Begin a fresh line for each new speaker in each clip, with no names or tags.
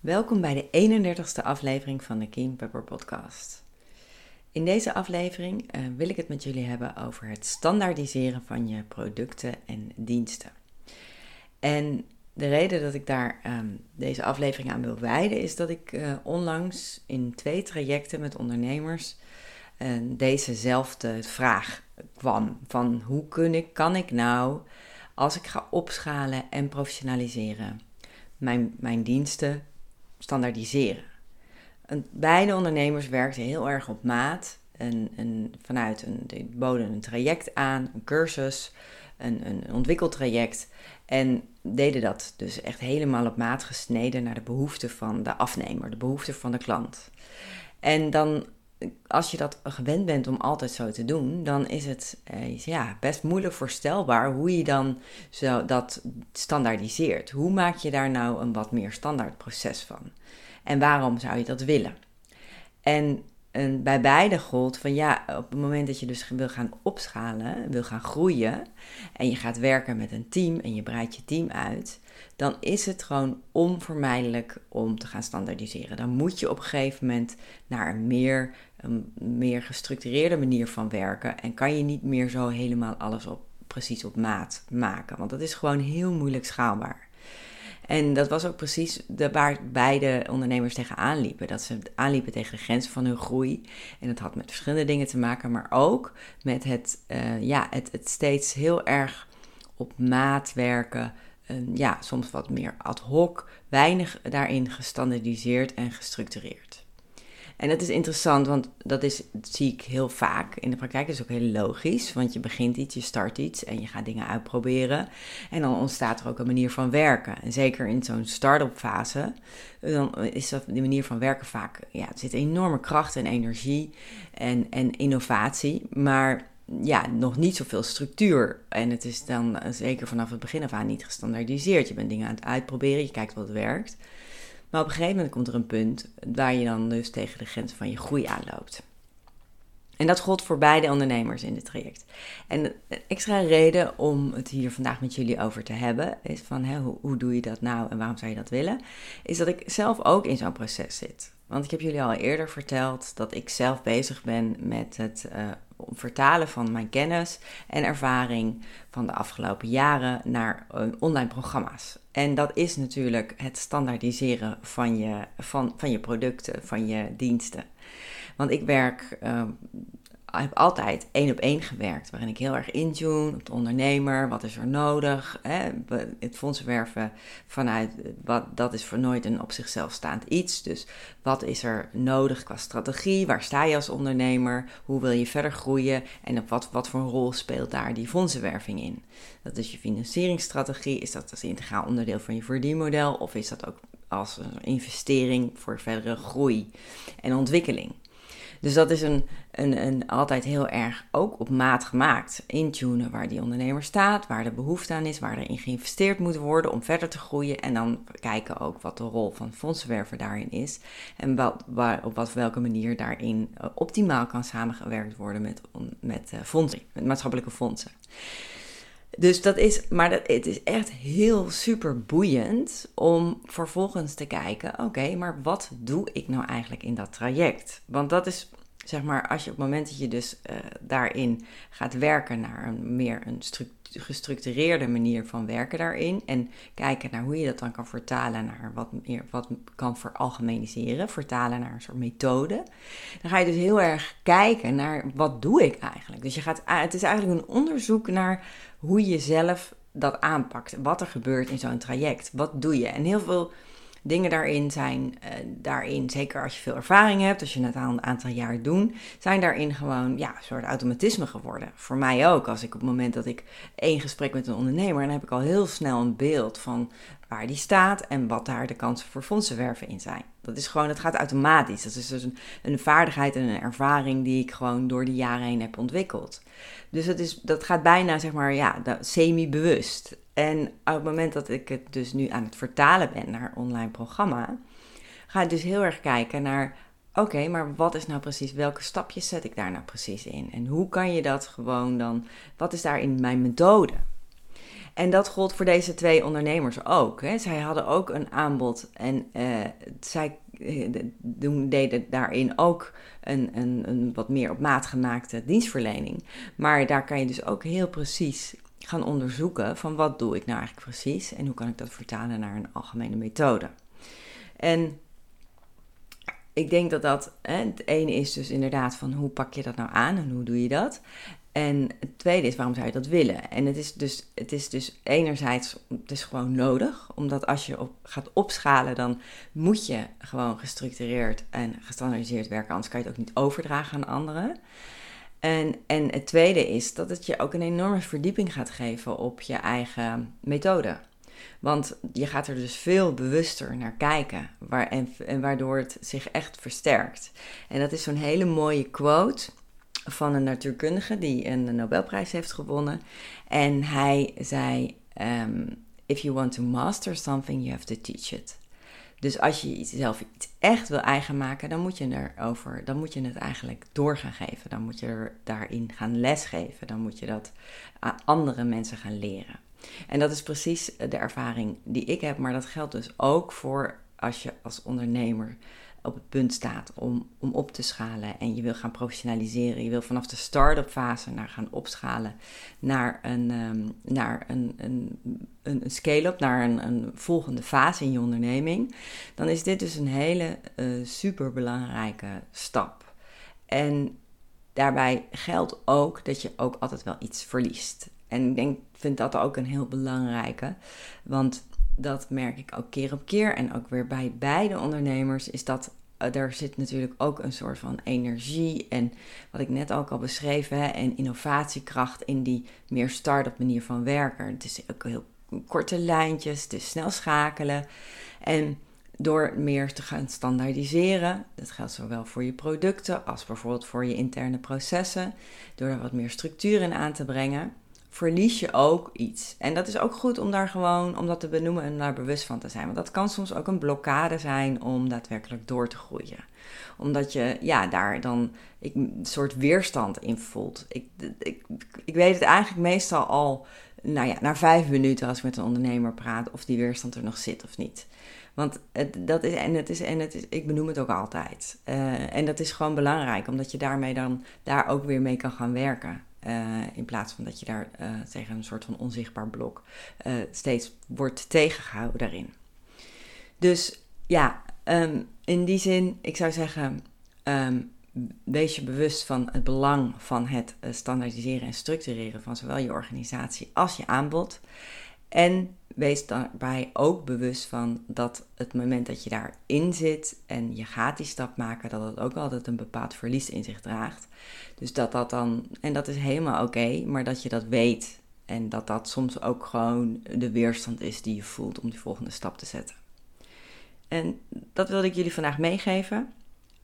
Welkom bij de 31ste aflevering van de King Pepper Podcast. In deze aflevering uh, wil ik het met jullie hebben over het standaardiseren van je producten en diensten. En de reden dat ik daar um, deze aflevering aan wil wijden is dat ik uh, onlangs in twee trajecten met ondernemers uh, dezezelfde vraag kwam: van hoe kun ik, kan ik nou, als ik ga opschalen en professionaliseren, mijn, mijn diensten standaardiseren. beide ondernemers werkten heel erg op maat. En, vanuit een, de boden een traject aan, een cursus, een, een ontwikkeltraject. En deden dat dus echt helemaal op maat gesneden naar de behoeften van de afnemer, de behoeften van de klant. En dan, als je dat gewend bent om altijd zo te doen, dan is het eh, ja, best moeilijk voorstelbaar hoe je dan zo dat standaardiseert. Hoe maak je daar nou een wat meer standaard proces van? En waarom zou je dat willen? En, en bij beide gold van ja, op het moment dat je dus wil gaan opschalen, wil gaan groeien en je gaat werken met een team en je breidt je team uit, dan is het gewoon onvermijdelijk om te gaan standaardiseren. Dan moet je op een gegeven moment naar een meer, een meer gestructureerde manier van werken en kan je niet meer zo helemaal alles op, precies op maat maken, want dat is gewoon heel moeilijk schaalbaar. En dat was ook precies de, waar beide ondernemers tegenaan liepen. Dat ze aanliepen tegen de grenzen van hun groei. En dat had met verschillende dingen te maken, maar ook met het, uh, ja, het, het steeds heel erg op maat werken. Ja, soms wat meer ad hoc, weinig daarin gestandardiseerd en gestructureerd. En dat is interessant, want dat, is, zie ik heel vaak in de praktijk. Dat is ook heel logisch, want je begint iets, je start iets en je gaat dingen uitproberen. En dan ontstaat er ook een manier van werken. En zeker in zo'n start-up fase, dan is dat die manier van werken vaak, ja, er zit enorme kracht en energie en, en innovatie. Maar ja, nog niet zoveel structuur. En het is dan zeker vanaf het begin af aan niet gestandaardiseerd. Je bent dingen aan het uitproberen, je kijkt wat werkt. Maar op een gegeven moment komt er een punt waar je dan dus tegen de grens van je groei aanloopt. En dat gold voor beide ondernemers in dit traject. En een extra reden om het hier vandaag met jullie over te hebben, is van hè, hoe, hoe, doe je dat nou en waarom zou je dat willen, is dat ik zelf ook in zo'n proces zit. Want ik heb jullie al eerder verteld dat ik zelf bezig ben met het uh, vertalen van mijn kennis en ervaring van de afgelopen jaren naar uh, online programma's. En dat is natuurlijk het standaardiseren van je, van, van je producten, van je diensten. Want ik werk uh, heb altijd één op één gewerkt, waarin ik heel erg intune op de ondernemer, wat is er nodig, hè, het fondsenwerven vanuit, wat, dat is voor nooit een op zichzelf staand iets. Dus wat is er nodig qua strategie, waar sta je als ondernemer, hoe wil je verder groeien en op wat, wat voor rol speelt daar die fondsenwerving in. Dat is je financieringsstrategie, is dat als integraal onderdeel van je verdienmodel of is dat ook als een investering voor verdere groei en ontwikkeling. Dus dat is een, een, een, altijd heel erg ook op maat gemaakt. Intunen waar die ondernemer staat, waar de behoefte aan is, waar er in geïnvesteerd moet worden om verder te groeien. En dan kijken ook wat de rol van fondsenwerver daarin is. En wat, waar, op wat, welke manier daarin eh, optimaal kan samengewerkt worden met, met, uh, fondsen, met maatschappelijke fondsen. Dus dat is, maar dat, het is echt heel super boeiend om vervolgens te kijken: oké, maar wat doe ik nou eigenlijk in dat traject? Want dat is zeg maar, als je op het moment dat je dus uh, daarin gaat werken naar een meer een gestructureerde manier van werken daarin en kijken naar hoe je dat dan kan vertalen naar wat meer, wat kan veralgemeniseren, vertalen naar een soort methode, dan ga je dus heel erg kijken naar wat doe ik eigenlijk. Dus je gaat, het is eigenlijk een onderzoek naar hoe je zelf dat aanpakt, wat er gebeurt in zo'n traject, wat doe je. En heel veel dingen daarin zijn, uh, daarin, zeker als je veel ervaring hebt, als je het al een aantal jaar doet, zijn daarin gewoon ja, een soort automatisme geworden. Voor mij ook, als ik op het moment dat ik één gesprek met een ondernemer, dan heb ik al heel snel een beeld van waar die staat en wat daar de kansen voor fondsenwerven in zijn. Dat is gewoon, het gaat automatisch. Dat is dus een, een vaardigheid en een ervaring die ik gewoon door de jaren heen heb ontwikkeld. Dus het is, dat gaat bijna, zeg maar, ja, semi-bewust. En op het moment dat ik het dus nu aan het vertalen ben naar een online programma, ga ik dus heel erg kijken naar, oké, maar wat is nou precies, welke stapjes zet ik daar nou precies in? En hoe kan je dat gewoon dan, wat is daarin mijn methode? En dat gold voor deze twee ondernemers ook. Hè. Zij hadden ook een aanbod en uh, zij eh, doen, deden daarin ook een, een, een wat meer op maat gemaakte dienstverlening. Maar daar kan je dus ook heel precies gaan onderzoeken van wat doe ik nou eigenlijk precies en hoe kan ik dat vertalen naar een algemene methode. En ik denk dat dat, hè, het ene is dus inderdaad van hoe pak je dat nou aan en hoe doe je dat. En het tweede is, waarom zou je dat willen? En het is dus, het is dus enerzijds, het is gewoon nodig, omdat als je op, gaat opschalen, dan moet je gewoon gestructureerd en gestandardiseerd werken, anders kan je het ook niet overdragen aan anderen. En, en het tweede is dat het je ook een enorme verdieping gaat geven op je eigen methode. Want je gaat er dus veel bewuster naar kijken waar, en, waardoor het zich echt versterkt. En dat is zo'n hele mooie quote van een natuurkundige die een Nobelprijs heeft gewonnen. En hij zei: um, If you want to master something, you have to teach it. Dus als je jezelf iets echt wil eigen maken, dan moet je erover, dan moet je het eigenlijk door gaan geven. Dan moet je er daarin gaan lesgeven. Dan moet je dat aan andere mensen gaan leren. En dat is precies de ervaring die ik heb, maar dat geldt dus ook voor als je als ondernemer op het punt staat om, om op te schalen en je wil gaan professionaliseren. Je wil vanaf de start-up fase naar gaan opschalen naar een, um, naar een, een, een, scale-up, naar een, een volgende fase in je onderneming. Dan is dit dus een hele uh, super belangrijke stap. En daarbij geldt ook dat je ook altijd wel iets verliest. En ik denk, vind dat ook een heel belangrijke. Want dat merk ik ook keer op keer. En ook weer bij beide ondernemers is dat er zit natuurlijk ook een soort van energie en wat ik net ook al beschreven, en innovatiekracht in die meer start-up manier van werken. Het is ook heel korte lijntjes, het is snel schakelen. En door meer te gaan standaardiseren, dat geldt zowel voor je producten als bijvoorbeeld voor je interne processen, door er wat meer structuur in aan te brengen, verlies je ook iets. En dat is ook goed om daar gewoon, om dat te benoemen en daar bewust van te zijn. Want dat kan soms ook een blokkade zijn om daadwerkelijk door te groeien. Omdat je, ja, daar dan ik, een soort weerstand in voelt. Ik, ik, ik weet het eigenlijk meestal al, nou ja, na vijf minuten als ik met een ondernemer praat, of die weerstand er nog zit of niet. Want dat is, en het is, en het is, ik benoem het ook altijd. Uh, en dat is gewoon belangrijk, omdat je daarmee dan daar ook weer mee kan gaan werken. Uh, in plaats van dat je daar uh, tegen een soort van onzichtbaar blok uh, steeds wordt tegengehouden daarin. Dus ja, um, in die zin, ik zou zeggen, um, wees je bewust van het belang van het standaardiseren en structureren van zowel je organisatie als je aanbod. En wees daarbij ook bewust van dat het moment dat je daarin zit en je gaat die stap maken, dat het ook altijd een bepaald verlies in zich draagt. Dus dat dat dan, en dat is helemaal oké, maar dat je dat weet en dat dat soms ook gewoon de weerstand is die je voelt om die volgende stap te zetten. En dat wilde ik jullie vandaag meegeven.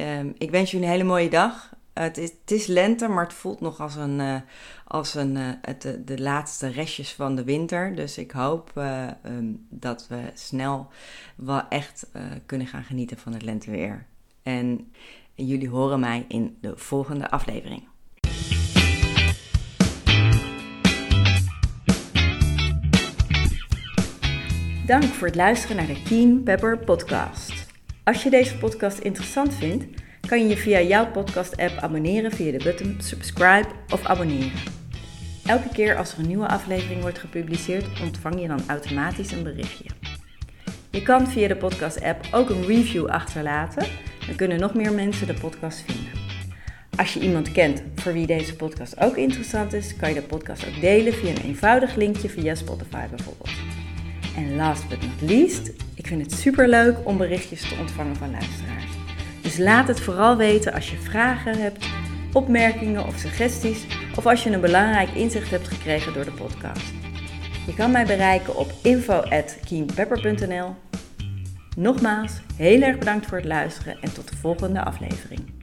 Um, ik wens jullie een hele mooie dag het, is, het, is, lente, maar het voelt nog als, een, uh, als een, uh, het, de, laatste restjes van de winter. Dus ik hoop um, dat we snel wel echt kunnen gaan genieten van het lenteweer. En jullie horen mij in de volgende aflevering. Dank voor het luisteren naar de Keen Pepper podcast. Als je deze podcast interessant vindt kan je je via jouw podcast-app abonneren via de button subscribe of abonneren. Elke keer als er een nieuwe aflevering wordt gepubliceerd, ontvang je dan automatisch een berichtje. Je kan via de podcast-app ook een review achterlaten, dan kunnen nog meer mensen de podcast vinden. Als je iemand kent voor wie deze podcast ook interessant is, kan je de podcast ook delen via een eenvoudig linkje via Spotify bijvoorbeeld. En last but not least, ik vind het super leuk om berichtjes te ontvangen van luisteraars. Dus laat het vooral weten als je vragen hebt, opmerkingen of suggesties, of als je een belangrijk inzicht hebt gekregen door de podcast. Je kan mij bereiken op info@keenpepper.nl. Nogmaals, heel erg bedankt voor het luisteren en tot de volgende aflevering.